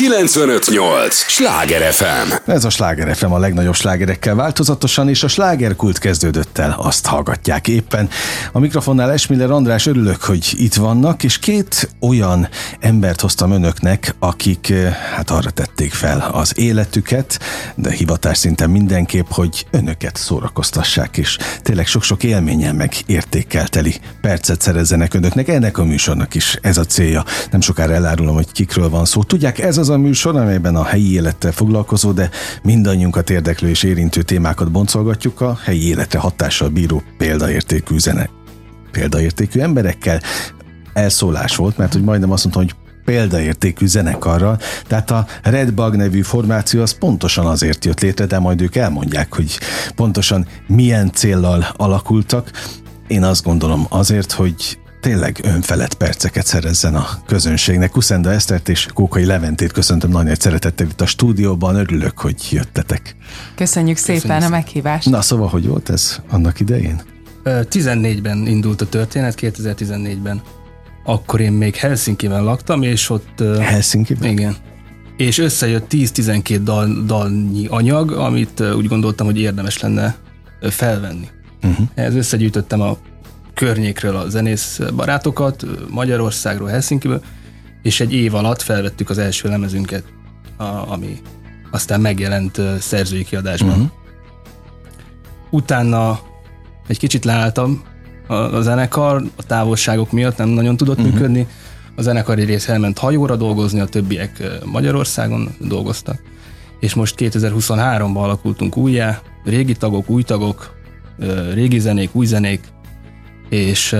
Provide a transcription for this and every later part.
958! Sláger FM! Ez a Sláger FM a legnagyobb slágerekkel változatosan, és a slágerkult kezdődött el, azt hallgatják éppen. A mikrofonnál Esmiller András örülök, hogy itt vannak, és két olyan embert hoztam önöknek, akik eh, hát arra tették fel az életüket, de hivatás szinten mindenképp, hogy önöket szórakoztassák, és tényleg sok-sok élményen meg értékelteli percet szerezzenek önöknek. Ennek a műsornak is ez a célja. Nem sokára elárulom, hogy kikről van szó. Tudják, ez az a műsor, amelyben a helyi élettel foglalkozó, de mindannyiunkat érdeklő és érintő témákat boncolgatjuk a helyi életre hatással bíró példaértékű zene. Példaértékű emberekkel elszólás volt, mert hogy majdnem azt mondtam, hogy példaértékű zenekarral, tehát a Red Bug nevű formáció az pontosan azért jött létre, de majd ők elmondják, hogy pontosan milyen céllal alakultak. Én azt gondolom azért, hogy tényleg önfelett perceket szerezzen a közönségnek. Kuszenda Esztert és Kókai Leventét köszöntöm nagyon nagy szeretettel itt a stúdióban. Örülök, hogy jöttetek. Köszönjük szépen Köszönjük a meghívást. Na szóval, hogy volt ez annak idején? 14-ben indult a történet, 2014-ben. Akkor én még Helsinki-ben laktam, és ott... Helsinki-ben? Igen. És összejött 10-12 dal, dalnyi anyag, amit úgy gondoltam, hogy érdemes lenne felvenni. Uh-huh. Ez összegyűjtöttem a környékről a zenész barátokat, Magyarországról, Helsinkiből, és egy év alatt felvettük az első lemezünket, a, ami aztán megjelent szerzői kiadásban. Uh-huh. Utána egy kicsit leálltam a, a zenekar, a távolságok miatt nem nagyon tudott uh-huh. működni. A zenekari rész elment hajóra dolgozni, a többiek Magyarországon dolgoztak. És most 2023-ban alakultunk újjá, régi tagok, új tagok, régi zenék, új zenék, és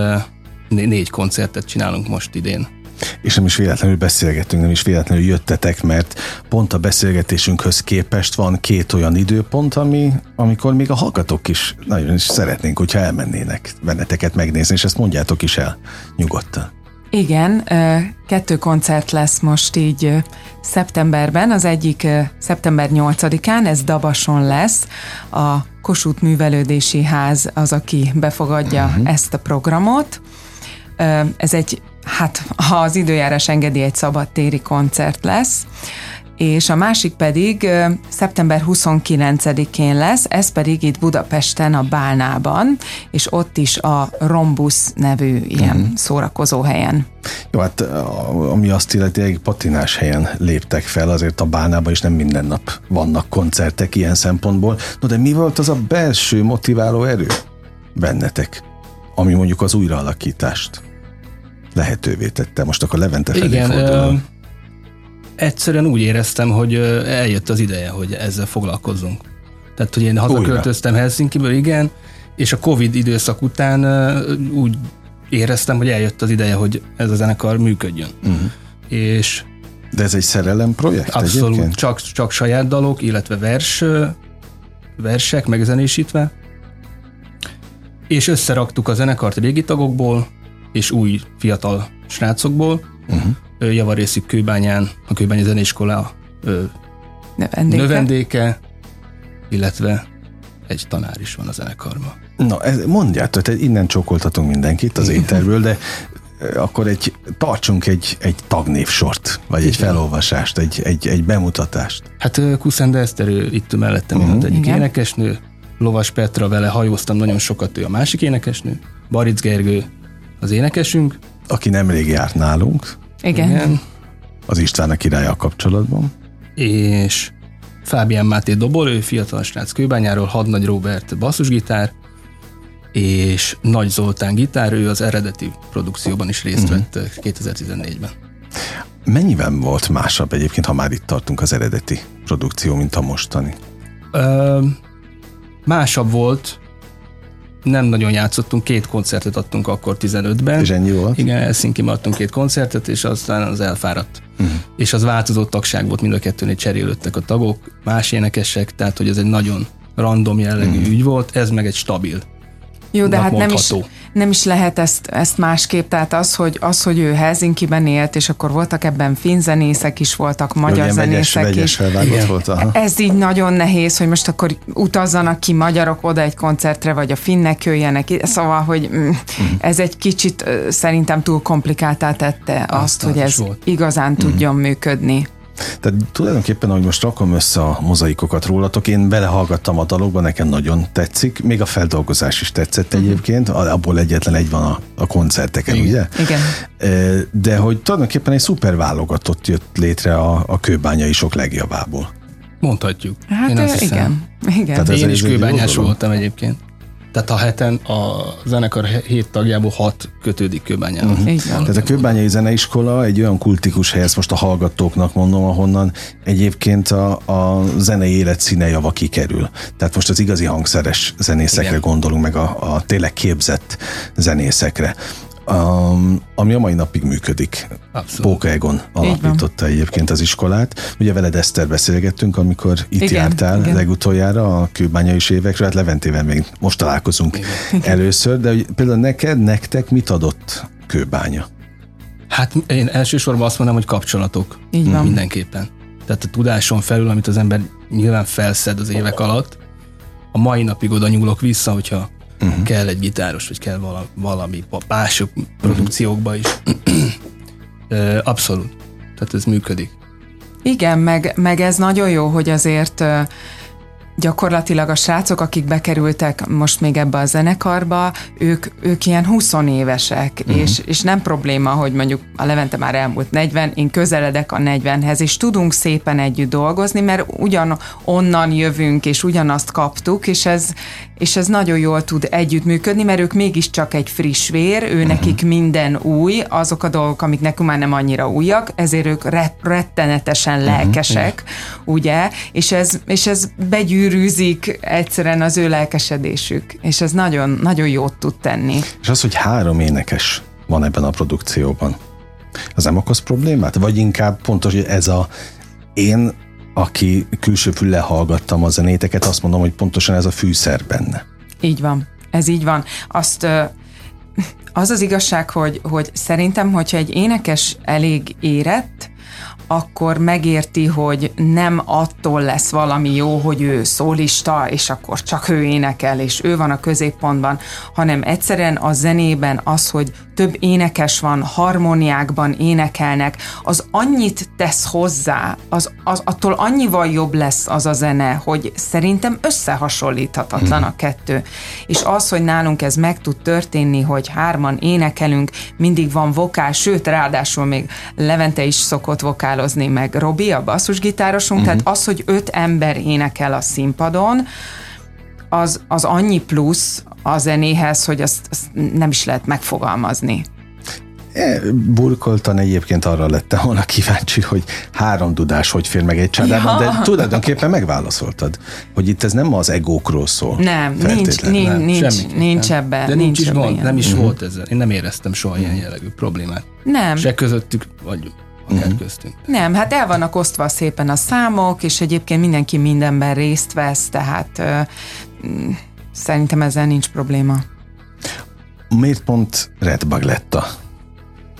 négy koncertet csinálunk most idén. És nem is véletlenül beszélgetünk, nem is véletlenül jöttetek, mert pont a beszélgetésünkhöz képest van két olyan időpont, ami, amikor még a hallgatók is nagyon is szeretnénk, hogyha elmennének benneteket megnézni, és ezt mondjátok is el nyugodtan. Igen, kettő koncert lesz most így szeptemberben. Az egyik szeptember 8-án, ez Dabason lesz. A Kossuth Művelődési Ház az, aki befogadja uh-huh. ezt a programot. Ez egy, hát ha az időjárás engedi, egy szabadtéri koncert lesz és a másik pedig szeptember 29-én lesz, ez pedig itt Budapesten a Bálnában, és ott is a Rombusz nevű ilyen uh-huh. szórakozó helyen. Jó, hát ami azt illeti, egy patinás helyen léptek fel, azért a Bálnában is nem minden nap vannak koncertek ilyen szempontból. No, de mi volt az a belső motiváló erő bennetek, ami mondjuk az újraalakítást lehetővé tette? Most akkor Levente felé Igen, fordulom egyszerűen úgy éreztem, hogy eljött az ideje, hogy ezzel foglalkozzunk. Tehát, hogy én hazaköltöztem Helsinkiből, igen, és a Covid időszak után úgy éreztem, hogy eljött az ideje, hogy ez a zenekar működjön. Uh-huh. És de ez egy szerelem projekt Abszolút, csak, csak saját dalok, illetve vers, versek megzenésítve. És összeraktuk a zenekart régi tagokból, és új fiatal srácokból. Uh-huh javarészük Kőbányán, a Kőbányi Zenéskola növendéke. növendéke, illetve egy tanár is van a zenekarban. Na, ez, mondjátok, tehát innen csókoltatunk mindenkit az éterből, de akkor egy, tartsunk egy, egy tagnévsort, vagy egy felolvasást, egy, egy, egy bemutatást. Hát Kuszende Eszter, itt mellettem uh-huh. Egyik Igen. énekesnő, Lovas Petra, vele hajóztam nagyon sokat, ő a másik énekesnő, Baric Gergő az énekesünk. Aki nemrég járt nálunk. Igen. Igen. Az István a királya kapcsolatban. És Fábián Máté dobol, ő fiatal srác Kőbányáról, Hadnagy Robert basszusgitár, és Nagy Zoltán gitár, ő az eredeti produkcióban is részt uh-huh. vett 2014-ben. Mennyiben volt másabb egyébként, ha már itt tartunk az eredeti produkció, mint a mostani? Ö, másabb volt, nem nagyon játszottunk, két koncertet adtunk akkor 15-ben. És ennyi volt? Igen, helsinki adtunk két koncertet, és aztán az elfáradt. Uh-huh. És az változó tagság volt, mind a kettőnél cserélődtek a tagok, más énekesek, tehát hogy ez egy nagyon random jellegű uh-huh. ügy volt, ez meg egy stabil. Jó, de hát nem is, nem is lehet ezt, ezt másképp, tehát az hogy, az, hogy ő Helsinki-ben élt, és akkor voltak ebben finzenészek is, voltak, magyar Ugye, zenészek vegyes, is. Volt, aha. Ez így nagyon nehéz, hogy most akkor utazzanak ki magyarok oda egy koncertre, vagy a finnek jöjjenek, szóval, hogy mm, uh-huh. ez egy kicsit szerintem túl komplikáltá tette azt, azt hogy ez volt. igazán uh-huh. tudjon működni. Tehát tulajdonképpen, ahogy most rakom össze a mozaikokat rólatok, én belehallgattam a dalokba, nekem nagyon tetszik, még a feldolgozás is tetszett egyébként, abból egyetlen egy van a, a koncerteken, Igen. ugye? Igen. De hogy tulajdonképpen egy szuper válogatott jött létre a, a kőbányai sok legjavából. Mondhatjuk. Hát Én azt hiszem. igen. Igen. Tehát Én is kőbányás voltam egyébként. Tehát a heten a zenekar hét tagjából hat kötődik kőbányához. Mhm. Van. Tehát a Kőbányai Zeneiskola egy olyan kultikus hely, ezt most a hallgatóknak mondom, ahonnan egyébként a, a zenei élet színejava kikerül. Tehát most az igazi hangszeres zenészekre Igen. gondolunk, meg a, a tényleg képzett zenészekre. Um, ami a mai napig működik. Egon alapította egyébként az iskolát. Ugye veled Eszter beszélgettünk, amikor itt Igen, jártál igen. legutoljára a kőbányai évekről, hát Leventével még most találkozunk Igen. először, de hogy például neked, nektek mit adott kőbánya? Hát én elsősorban azt mondom, hogy kapcsolatok. Így van. Mindenképpen. Tehát a tudáson felül, amit az ember nyilván felszed az évek alatt, a mai napig oda nyúlok vissza, hogyha uh-huh. kell egy gitáros, vagy kell vala, valami a mások produkciókba is. Ö, Abszolút. Tehát ez működik. Igen, meg, meg ez nagyon jó, hogy azért gyakorlatilag a srácok, akik bekerültek most még ebbe a zenekarba, ők, ők ilyen 20 évesek, uh-huh. és, és nem probléma, hogy mondjuk a Levente már elmúlt 40, én közeledek a 40-hez, és tudunk szépen együtt dolgozni, mert ugyan onnan jövünk, és ugyanazt kaptuk, és ez, és ez nagyon jól tud együttműködni, mert ők mégiscsak egy friss vér, ő uh-huh. nekik minden új, azok a dolgok, amik nekünk már nem annyira újak, ezért ők re- rettenetesen lelkesek, uh-huh. ugye, és ez, és ez begyűrűzik egyszerűen az ő lelkesedésük, és ez nagyon, nagyon jót tud tenni. És az, hogy három énekes van ebben a produkcióban, az nem okoz problémát? Vagy inkább pontos, hogy ez a én, aki külső fülle hallgattam a zenéteket, azt mondom, hogy pontosan ez a fűszer benne. Így van. Ez így van. Azt az az igazság, hogy, hogy szerintem, hogyha egy énekes elég érett, akkor megérti, hogy nem attól lesz valami jó, hogy ő szólista, és akkor csak ő énekel, és ő van a középpontban, hanem egyszerűen a zenében az, hogy több énekes van, harmóniákban énekelnek, az annyit tesz hozzá, az, az attól annyival jobb lesz az a zene, hogy szerintem összehasonlíthatatlan a kettő. És az, hogy nálunk ez meg tud történni, hogy hárman énekelünk, mindig van vokál, sőt, ráadásul még Levente is szokott vokálozni, meg Robi, a basszusgitárosunk, uh-huh. tehát az, hogy öt ember énekel a színpadon, az, az annyi plusz a zenéhez, hogy azt, azt nem is lehet megfogalmazni. E, burkoltan egyébként arra lettem volna kíváncsi, hogy három dudás hogy fér meg egy csádában, Ja. de tulajdonképpen megválaszoltad, hogy itt ez nem az egókról szól. Nem, nincs, nincs, Nem, nincs, nincs ebben. De nincs, is ebben gond, ilyen. nem is volt ezzel. Én nem éreztem soha ilyen jellegű problémát. Nem, Se közöttük, vagy akár köztünk. nem, hát el vannak osztva szépen a számok, és egyébként mindenki mindenben részt vesz, tehát ö, mm, szerintem ezzel nincs probléma. Miért pont Redbug lett a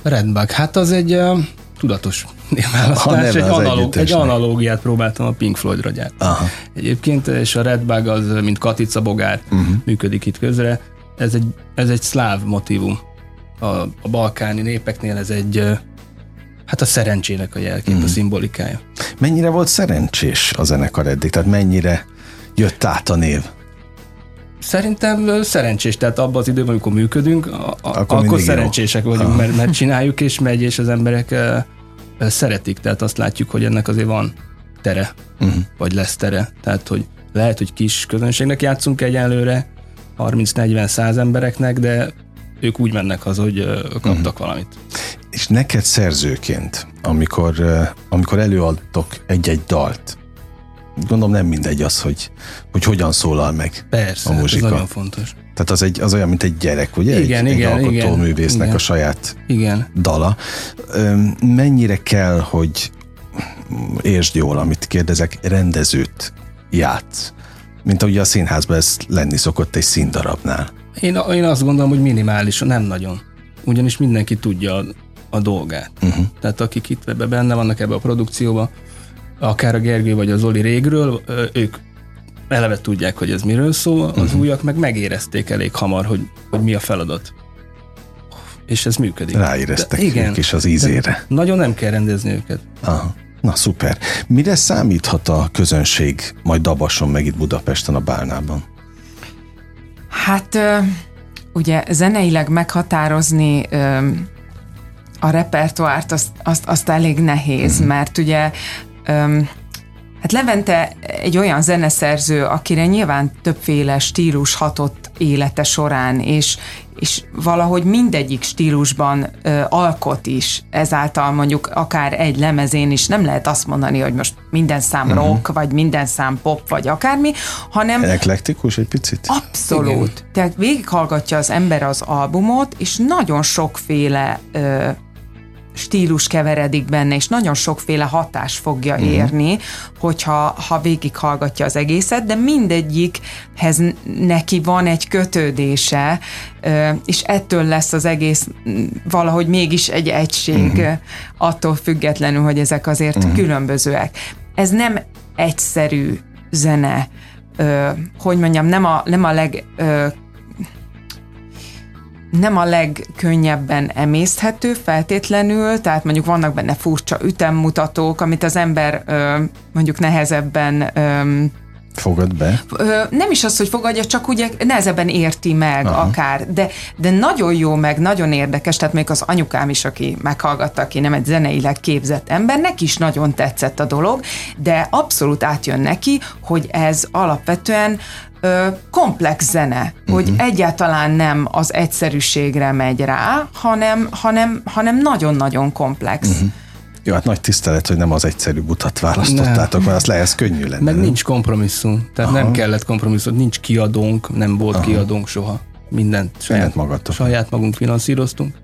Redbug, hát az egy uh, tudatos névválasztás, egy, analóg, egy analógiát próbáltam a Pink Floydra gyártani. Aha. Egyébként, és a Redbug az, mint Katica bogár, Mhm. uh-huh. működik itt közre. Ez egy, ez egy szláv motivum. A, a balkáni népeknél ez egy, ö, hát a szerencsének a jelkép, Mhm. uh-huh. a szimbolikája. Mennyire volt szerencsés a zenekar eddig? Tehát mennyire jött át a név? Szerintem szerencsés, tehát abban az időben, amikor működünk, a, Akkor akkor, akkor jó. szerencsések vagyunk, mert, mert csináljuk és megy, és az emberek ö, ö, szeretik, tehát azt látjuk, hogy ennek azért van tere, uh-huh. vagy lesz tere. Tehát, hogy lehet, hogy kis közönségnek játszunk egyenlőre, 30-40-100 embereknek, de ők úgy mennek haza, hogy kaptak uh-huh. valamit. És neked szerzőként, amikor, amikor előadtok egy-egy dalt, gondolom nem mindegy az, hogy, hogy hogyan szólal meg Persze, a hát ez muzsika. nagyon fontos. Tehát az, egy, az olyan, mint egy gyerek, ugye? Igen, egy, igen, egy alkotó igen, a saját Igen. dala. Mennyire kell, hogy értsd jól, amit kérdezek, rendezőt játsz? Mint ahogy a színházban ez lenni szokott egy színdarabnál. Én, én azt gondolom, hogy minimális, nem nagyon. Ugyanis mindenki tudja a, a dolgát. Uh-huh. Tehát akik itt ebbe benne vannak ebbe a produkcióba, akár a Gergő vagy a Zoli régről, ők eleve tudják, hogy ez miről szól, az uh-huh. újak meg megérezték elég hamar, hogy, hogy mi a feladat. És ez működik. Ráéreztek De igen, ők is az ízére. Nagyon nem kell rendezni őket. Aha. Na szuper. Mire számíthat a közönség majd Dabason, meg itt Budapesten a Bálnában? Hát ugye zeneileg meghatározni a repertoárt azt, azt, azt elég nehéz, mm-hmm. mert ugye Hát Levente egy olyan zeneszerző, akire nyilván többféle stílus hatott élete során, és, és valahogy mindegyik stílusban ö, alkot is, ezáltal mondjuk akár egy lemezén is nem lehet azt mondani, hogy most minden szám uh-huh. rock, vagy minden szám pop, vagy akármi, hanem... Eklektikus egy picit? Abszolút. Igen. Tehát végighallgatja az ember az albumot, és nagyon sokféle ö, stílus keveredik benne, és nagyon sokféle hatás fogja uh-huh. érni, hogyha ha végighallgatja az egészet, de mindegyikhez neki van egy kötődése, és ettől lesz az egész valahogy mégis egy egység, uh-huh. attól függetlenül, hogy ezek azért uh-huh. különbözőek. Ez nem egyszerű zene, hogy mondjam, nem a, nem a leg nem a legkönnyebben emészthető feltétlenül, tehát mondjuk vannak benne furcsa ütemmutatók, amit az ember ö, mondjuk nehezebben ö, Fogad be? Ö, nem is az, hogy fogadja, csak ugye nehezebben érti meg Aha. akár, de, de nagyon jó meg, nagyon érdekes, tehát még az anyukám is, aki meghallgatta, aki nem egy zeneileg képzett ember, neki is nagyon tetszett a dolog, de abszolút átjön neki, hogy ez alapvetően ö, komplex zene, uh-huh. hogy mhm. egyáltalán nem az egyszerűségre megy rá, hanem, hanem, hanem nagyon-nagyon komplex. Uh-huh. Jó, hát nagy tisztelet, hogy nem az egyszerű butat választottátok, mert az lesz könnyű lenne. Meg nincs kompromisszum, tehát Aha. nem kellett kompromisszum, nincs kiadónk, nem volt Aha. kiadónk soha. Mindent saját, magatok. saját magunk finanszíroztunk.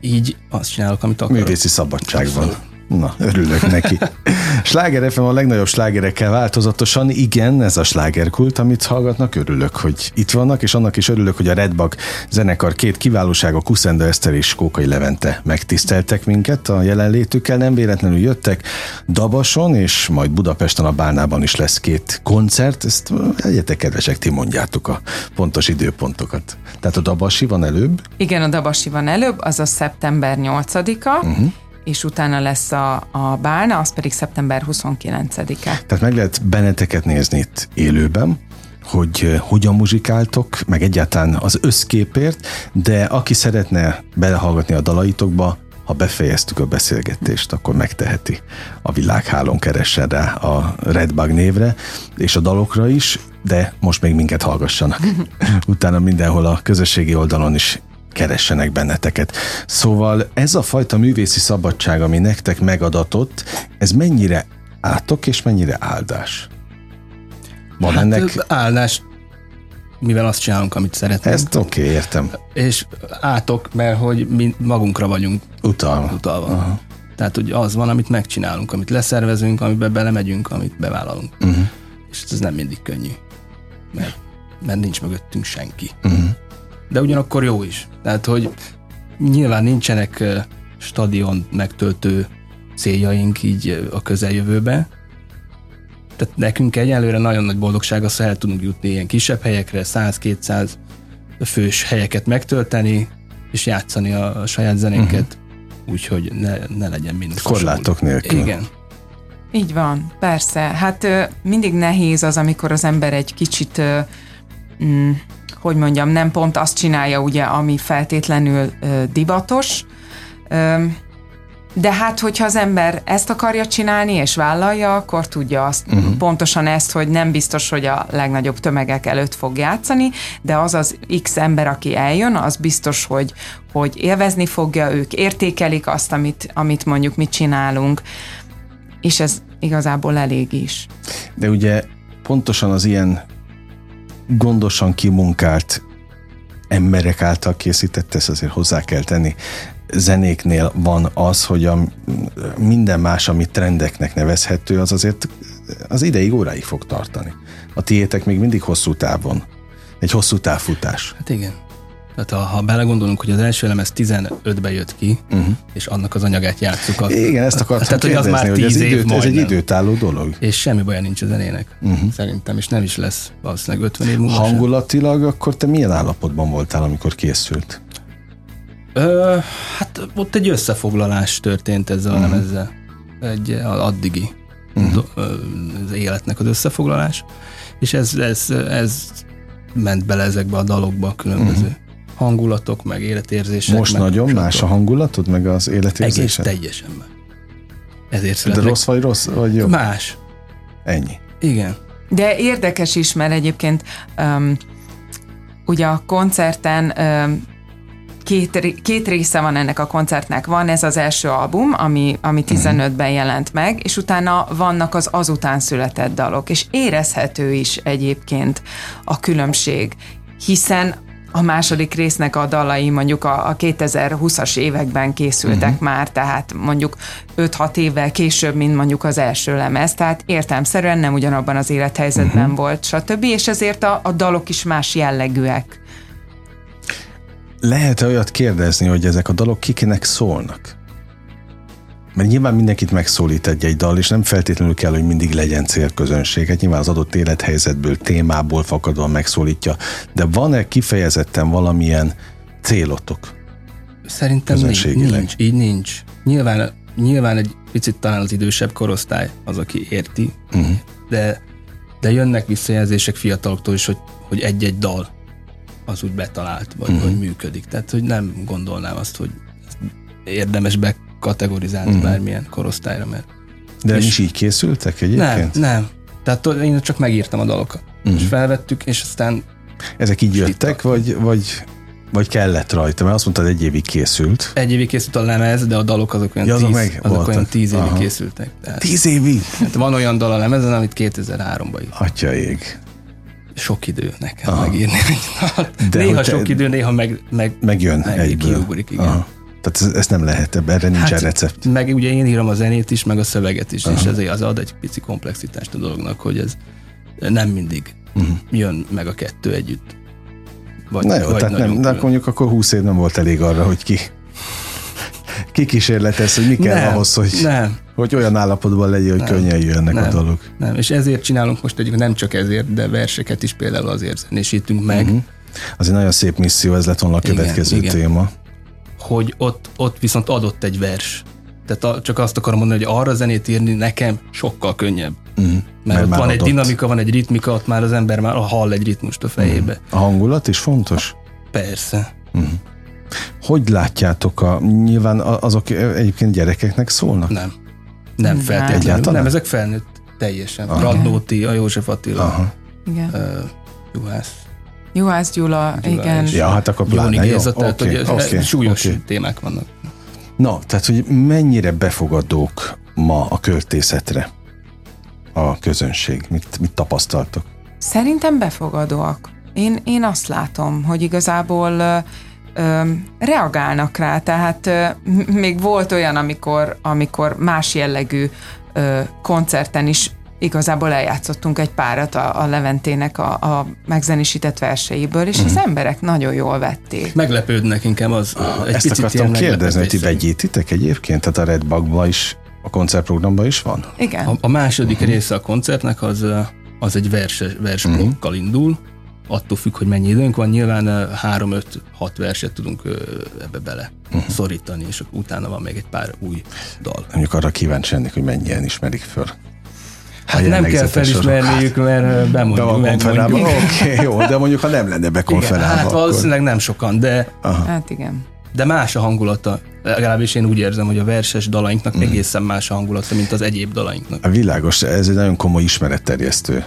Így azt csinálok, amit akarok. Művészi szabadság van. Na, örülök neki. Sláger FM a legnagyobb slágerekkel változatosan, igen, ez a slágerkult, amit hallgatnak, örülök, hogy itt vannak, és annak is örülök, hogy a Redbag zenekar két kiválósága, Kuszenda Eszter és Kókai Levente megtiszteltek minket a jelenlétükkel, nem véletlenül jöttek Dabason, és majd Budapesten a Bálnában is lesz két koncert, ezt egyetek kedvesek, ti mondjátok a pontos időpontokat. Tehát a Dabasi van előbb? Igen, a Dabasi van előbb, az a szeptember 8-a, uh-huh és utána lesz a, a Bálna, az pedig szeptember 29-e. Tehát meg lehet benneteket nézni itt élőben, hogy eh, hogyan muzsikáltok, meg egyáltalán az összképért, de aki szeretne belehallgatni a dalaitokba, ha befejeztük a beszélgetést, akkor megteheti. A világhálón keressen rá a Redbug névre, és a dalokra is, de most még minket hallgassanak. Utána mindenhol a közösségi oldalon is keressenek benneteket. Szóval ez a fajta művészi szabadság, ami nektek megadatott, ez mennyire átok és mennyire áldás? Van hát ennek... Áldás, mivel azt csinálunk, amit szeretnénk. Ezt oké, okay, értem. És átok, mert hogy mi magunkra vagyunk utalva. utalva. Aha. Tehát, hogy az van, amit megcsinálunk, amit leszervezünk, amiben belemegyünk, amit bevállalunk. Uh-huh. És ez nem mindig könnyű, mert, mert nincs mögöttünk senki. Uh-huh de ugyanakkor jó is. Tehát, hogy nyilván nincsenek stadion megtöltő céljaink így a közeljövőbe, tehát nekünk egyelőre nagyon nagy boldogság az, hogy el tudunk jutni ilyen kisebb helyekre, 100-200 fős helyeket megtölteni, és játszani a, saját zenénket, uh-huh. úgyhogy ne, ne legyen mind Korlátok nélkül. Igen. Így van, persze. Hát mindig nehéz az, amikor az ember egy kicsit mm, hogy mondjam, nem pont azt csinálja ugye, ami feltétlenül ö, divatos, ö, de hát, hogyha az ember ezt akarja csinálni és vállalja, akkor tudja azt, uh-huh. pontosan ezt, hogy nem biztos, hogy a legnagyobb tömegek előtt fog játszani, de az az X ember, aki eljön, az biztos, hogy, hogy élvezni fogja, ők értékelik azt, amit, amit mondjuk mi csinálunk, és ez igazából elég is. De ugye pontosan az ilyen gondosan kimunkált emberek által készített, ezt azért hozzá kell tenni, zenéknél van az, hogy a minden más, ami trendeknek nevezhető, az azért az ideig óráig fog tartani. A tiétek még mindig hosszú távon. Egy hosszú távfutás. Hát igen. Tehát ha, ha belegondolunk, hogy az első lemez 15-be jött ki, uh-huh. és annak az anyagát játsszuk. A, Igen, ezt akartam tehát, hogy az már hogy ez, év időt, ez egy időtálló dolog. És semmi baj nincs a zenének, uh-huh. szerintem, és nem is lesz valószínűleg 50 év múlva Hangulatilag sem. akkor te milyen állapotban voltál, amikor készült? Ö, hát ott egy összefoglalás történt ezzel uh-huh. a lemezzel. egy addigi uh-huh. az életnek az összefoglalás, és ez, ez, ez ment bele ezekbe a dalokba a különböző uh-huh. Hangulatok, meg életérzések. Most meg nagyon más a hangulatod, meg az életérzésed? Egész teljesen más. Ezért De rossz vagy rossz, vagy jó? Más. Ennyi. Igen. De érdekes is, mert egyébként um, ugye a koncerten um, két, két része van ennek a koncertnek. Van ez az első album, ami, ami 15-ben jelent meg, és utána vannak az azután született dalok, és érezhető is egyébként a különbség, hiszen a második résznek a dalai mondjuk a, a 2020-as években készültek uh-huh. már, tehát mondjuk 5-6 évvel később, mint mondjuk az első lemez, tehát értelmszerűen nem ugyanabban az élethelyzetben uh-huh. volt, stb. És ezért a, a dalok is más jellegűek. Lehet-e olyat kérdezni, hogy ezek a dalok kikinek szólnak? Mert nyilván mindenkit megszólít egy-egy dal, és nem feltétlenül kell, hogy mindig legyen célközönség. Hát nyilván az adott élethelyzetből, témából fakadóan megszólítja. De van-e kifejezetten valamilyen célotok? Szerintem nincs, nincs, így nincs. Nyilván, nyilván egy picit talán az idősebb korosztály az, aki érti, Uh-huh. de, de jönnek visszajelzések fiataloktól is, hogy, hogy egy-egy dal az úgy betalált, vagy, Mhm. uh-huh. vagy működik. Tehát, hogy nem gondolnám azt, hogy érdemes bekategorizálni uh-huh. bármilyen korosztályra, mert De nem És- is így készültek nem, egyébként? nem. Tehát tudod, én csak megírtam a dalokat, uh-huh. és felvettük, és aztán Ezek így jöttek, vagy, vagy, vagy kellett rajta? Mert azt mondtad, egy évig készült. egy évig készült a lemez, de a dalok azok olyan, Ja, azok tíz, meg azok voltak. olyan tíz évig Aha. készültek. Tehát, Tíz évig? hát van olyan dal a lemezen, amit 2003-ban írt. Atya ég. sok idő nekem Aha. megírni. De Néha te- sok idő, néha meg, meg, Megjön meg egyből. kiugrik, igen. Aha. Tehát ez, ez nem lehet, erre nincsen Hát, recept. meg ugye én írom a zenét is, meg a szöveget is, és ezért az ad egy pici komplexitást a dolognak, hogy ez nem mindig Uh-huh. jön meg a kettő együtt. Vagy, Na jó, vagy tehát nem, de akkor mondjuk akkor 20 év nem volt elég arra, hogy ki kikísérletez, hogy mi kell nem, ahhoz, hogy, nem, hogy olyan állapotban legyél, hogy Nem. könnyen jöjjenek a Nem. dolog. nem, és ezért csinálunk most egyébként nem csak ezért, de verseket is például azért zenésítünk meg, Mhm. Az egy nagyon szép misszió, ez lett volna a következő igen. téma. Hogy ott, ott viszont adott egy vers. Tehát a, csak azt akarom mondani, hogy arra zenét írni nekem sokkal könnyebb. Uh-huh. Mert, Mert ott van egy adott. dinamika, van egy ritmika, ott már az ember már hall egy ritmust a fejébe. A hangulat is fontos? Persze. Hogy látjátok, a, nyilván azok egyébként gyerekeknek szólnak? Nem. Nem Nem. feltétlenül. Egyáltalán? Nem, ezek felnőtt teljesen. Aha. Radnóti, a József Attila, Aha. Igen. uh, Juhász, Juhász Gyula, Gyula igen. és- Ja, hát akkor pláne, jó. Géza, tehát Oké, hogy ez súlyos oké. témák vannak. Na, tehát, hogy mennyire befogadók ma a költészetre a közönség? Mit, mit tapasztaltok? Szerintem befogadóak. Én, én azt látom, hogy igazából ö, ö, reagálnak rá, tehát ö, m- még volt olyan, amikor, amikor más jellegű ö, koncerten is igazából eljátszottunk egy párat a, a Leventének a, a megzenésített verseiből, és az emberek nagyon jól vették. Meglepődnek inkább az. Egy Ezt picit akartam ilyen kérdezni, hogy ti vegyítitek egyébként? Tehát a Red Bugba is, a koncertprogramban is van? Igen. A, a második uh-huh. része a koncertnek az, az egy vers, versblokkal uh-huh. indul, attól függ, hogy mennyi időnk van, nyilván 3-5-6 verset tudunk ebbe bele uh-huh. szorítani, és utána van még egy pár új dal. Mondjuk arra kíváncsi lennék, hogy mennyien ismerik föl. Hát nem kell felismerniük, mert ö, Be bemondjuk, van konferálva. megmondjuk. Oké, okay, jó, de mondjuk ha nem lenne bekonferálva, hát akkor... valószínűleg nem sokan, de, Hát igen. de más a hangulata. Legalábbis én úgy érzem, hogy a verses dalainknak mm. egészen más a hangulata, mint az egyéb dalainknak. A világos, ez egy nagyon komoly ismeretterjesztő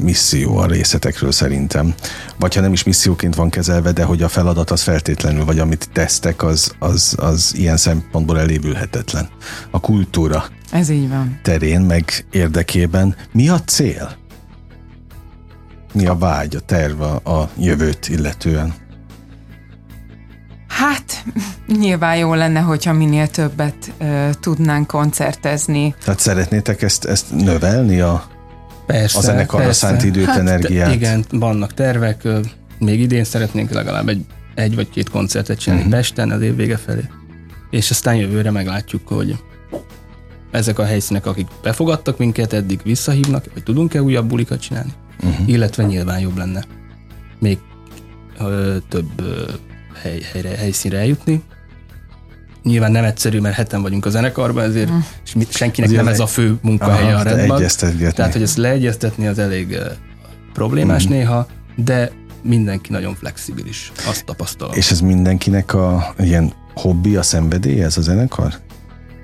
misszió a részletekről szerintem. Vagy ha nem is misszióként van kezelve, de hogy a feladat az feltétlenül, vagy amit tesztek, az, az, az ilyen szempontból elévülhetetlen. A kultúra Ez így van. terén, meg érdekében mi a cél? Mi a vágy, a terv a, jövőt illetően? Hát, nyilván jó lenne, hogyha minél többet ö, tudnánk koncertezni. Tehát szeretnétek ezt, ezt növelni a, Persze, a zenekarra persze. szánt időt, hát, energiát? Igen, vannak tervek. Még idén szeretnénk legalább egy, egy vagy két koncertet csinálni uh-huh. Pesten az év vége felé. És aztán jövőre meglátjuk, hogy ezek a helyszínek, akik befogadtak minket, eddig visszahívnak, vagy tudunk-e újabb bulikat csinálni. Uh-huh. Illetve nyilván jobb lenne még ö, több ö, hely, helyre, helyszínre eljutni. Nyilván nem egyszerű, mert heten vagyunk a zenekarban, ezért mm. és senkinek Azért nem ez a fő munkahelye Aha, a rendben. Tehát, hogy ezt leegyeztetni az elég problémás Mhm. néha, de mindenki nagyon flexibilis, azt tapasztalom. És ez mindenkinek a ilyen hobbi, a szenvedély, ez a zenekar?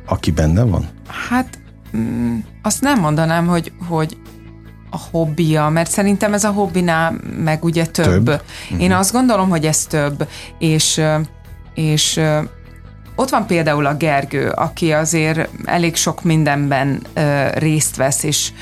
Aki benne van? Hát mm, azt nem mondanám, hogy, hogy a hobbija, mert szerintem ez a hobbinál meg ugye több. Több? Én azt gondolom, hogy ez több, és, és ott van például a Gergő, aki azért elég sok mindenben ö, részt vesz, és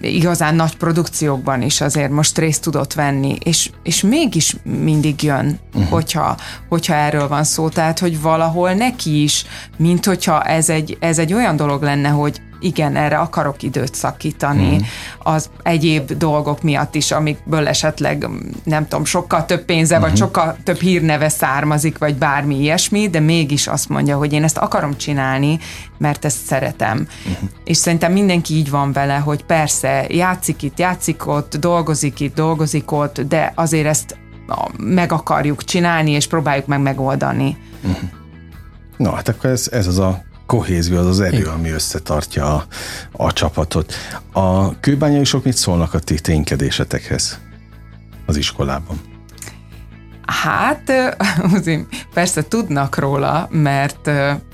igazán nagy produkciókban is azért most részt tudott venni, és, és mégis mindig jön, uh-huh. hogyha, hogyha erről van szó, tehát hogy valahol neki is, mint hogyha ez egy, ez egy olyan dolog lenne, hogy igen, erre akarok időt szakítani, uh-huh. az egyéb dolgok miatt is, amikből esetleg nem tudom, sokkal több pénze, uh-huh. vagy sokkal több hírneve származik, vagy bármi ilyesmi, de mégis azt mondja, hogy én ezt akarom csinálni, mert ezt szeretem. Uh-huh. És szerintem mindenki így van vele, hogy persze játszik itt, játszik ott, dolgozik itt, dolgozik ott, de azért ezt meg akarjuk csinálni, és próbáljuk meg megoldani. Na, hát akkor ez, ez az a kohézió, az az erő, ami összetartja a, a csapatot. A kőbányai sok mit szólnak a ti ténykedésetekhez az iskolában? Hát, persze tudnak róla, mert,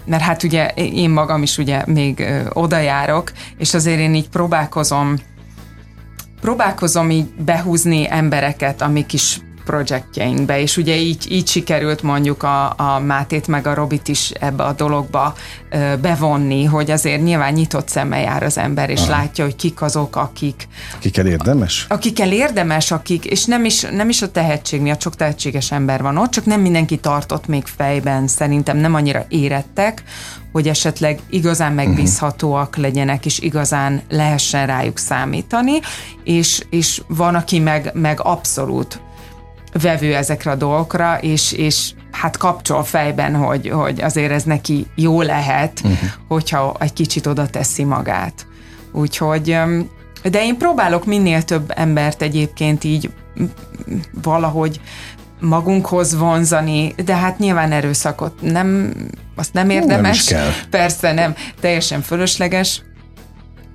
mert hát ugye én magam is ugye még oda járok, és azért én így próbálkozom, próbálkozom így behúzni embereket a mi kis projektjeinkbe, és ugye így, így sikerült mondjuk a, a Mátét meg a Robit is ebbe a dologba ö, bevonni, hogy azért nyilván nyitott szemmel jár az ember, és Aha. látja, hogy kik azok, akik, Kikkel érdemes? akikkel érdemes, akik, és nem is, nem is a tehetség miatt, sok tehetséges ember van ott, csak nem mindenki tartott még fejben, szerintem nem annyira érettek, hogy esetleg igazán megbízhatóak legyenek, és igazán lehessen rájuk számítani, és, és van, aki meg, meg abszolút vevő ezekre a dolgokra, és, és hát kapcsol fejben, hogy, hogy azért ez neki jó lehet, uh-huh. hogyha egy kicsit oda teszi magát. Úgyhogy, de én próbálok minél több embert egyébként így valahogy magunkhoz vonzani, de hát nyilván erőszakot nem, azt nem érdemes. is kell. Persze nem, teljesen fölösleges,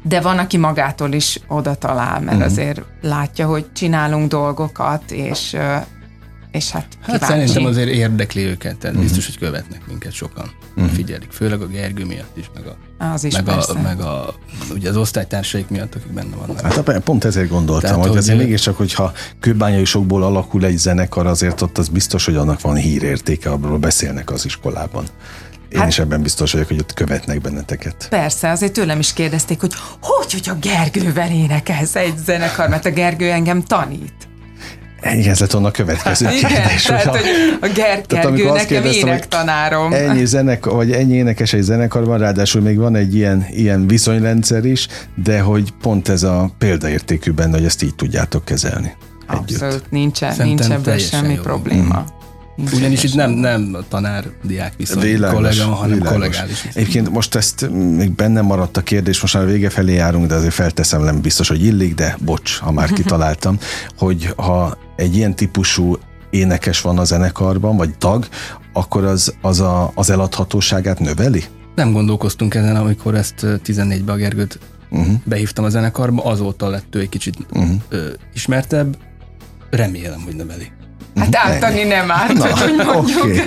de van, aki magától is oda talál, mert uh-huh. azért látja, hogy csinálunk dolgokat, és, és hát Hát kíváncsi. szerintem azért érdekli őket, tehát uh-huh. biztos, hogy követnek minket sokan. Uh-huh. Figyelik, főleg a Gergő miatt is, meg a, Az is meg, persze. a, meg a, ugye az osztálytársaik miatt, akik benne vannak. Hát pont ezért gondoltam, Tehát, hogy hogy- azért mégiscsak, hogyha kőbányai sokból alakul egy zenekar, azért ott az biztos, hogy annak van hírértéke, abról beszélnek az iskolában. Én hát, is ebben biztos vagyok, hogy ott követnek benneteket. Persze, azért tőlem is kérdezték, hogy hogy, hogy a Gergővel énekelsz egy zenekar, mert a Gergő engem tanít. Igen, ez lett volna a következő Igen, kérdés. tehát, hogy a Ger- Tehát amikor Gergő azt nekem énektanárom. Ennyi, zenek, vagy ennyi énekes egy zenekarban, ráadásul még van egy ilyen, ilyen viszonyrendszer is, de hogy pont ez a példaértékű benne, hogy ezt így tudjátok kezelni. Együtt. Abszolút, nincsen, Szerintem nincs ebben teljesen semmi jó. probléma. Nincs Ugyanis itt nem, nem a tanár-diák viszony Világos, kollega, hanem világos. kollegális viszony. Egyébként most ezt még bennem maradt a kérdés, most már a vége felé járunk, de azért felteszem, nem biztos, hogy illik, de bocs, ha már kitaláltam, hogy ha egy ilyen típusú énekes van a zenekarban, vagy tag, akkor az, az a, az eladhatóságát növeli? Nem gondolkoztunk ezen, amikor ezt ö, 14-ben a Gergőt uh-huh. behívtam a zenekarba, azóta lett ő egy kicsit uh-huh. ö, ismertebb. Remélem, hogy növeli. Hát ártani nem árt, Na, hogy mondjuk. oké.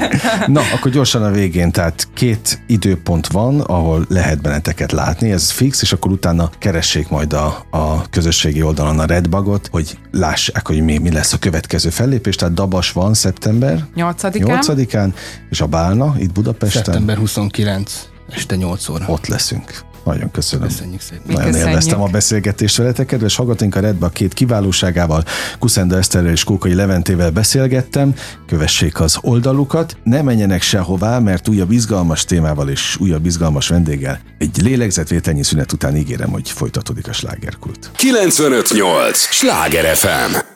Na, akkor gyorsan a végén, tehát két időpont van, ahol lehet benneteket látni, ez fix, és akkor utána keressék majd a, a közösségi oldalon a Redbagot, hogy lássák, hogy mi, mi lesz a következő fellépés, tehát Dabas van szeptember 8-án. 8-án, és a Bálna itt Budapesten, Szeptember 29, este 8 óra. ott leszünk. Nagyon köszönöm. Köszönjük szépen. Nagyon köszönjük. élveztem a beszélgetést veletek, kedves hallgatóink, a Redba két kiválóságával, Kuszenda Eszterrel és Kókai Leventével beszélgettem, kövessék az oldalukat, ne menjenek sehová, mert újabb izgalmas témával és újabb izgalmas vendéggel egy lélegzetvételnyi szünet után ígérem, hogy folytatódik a slágerkult. 958! Sláger FM!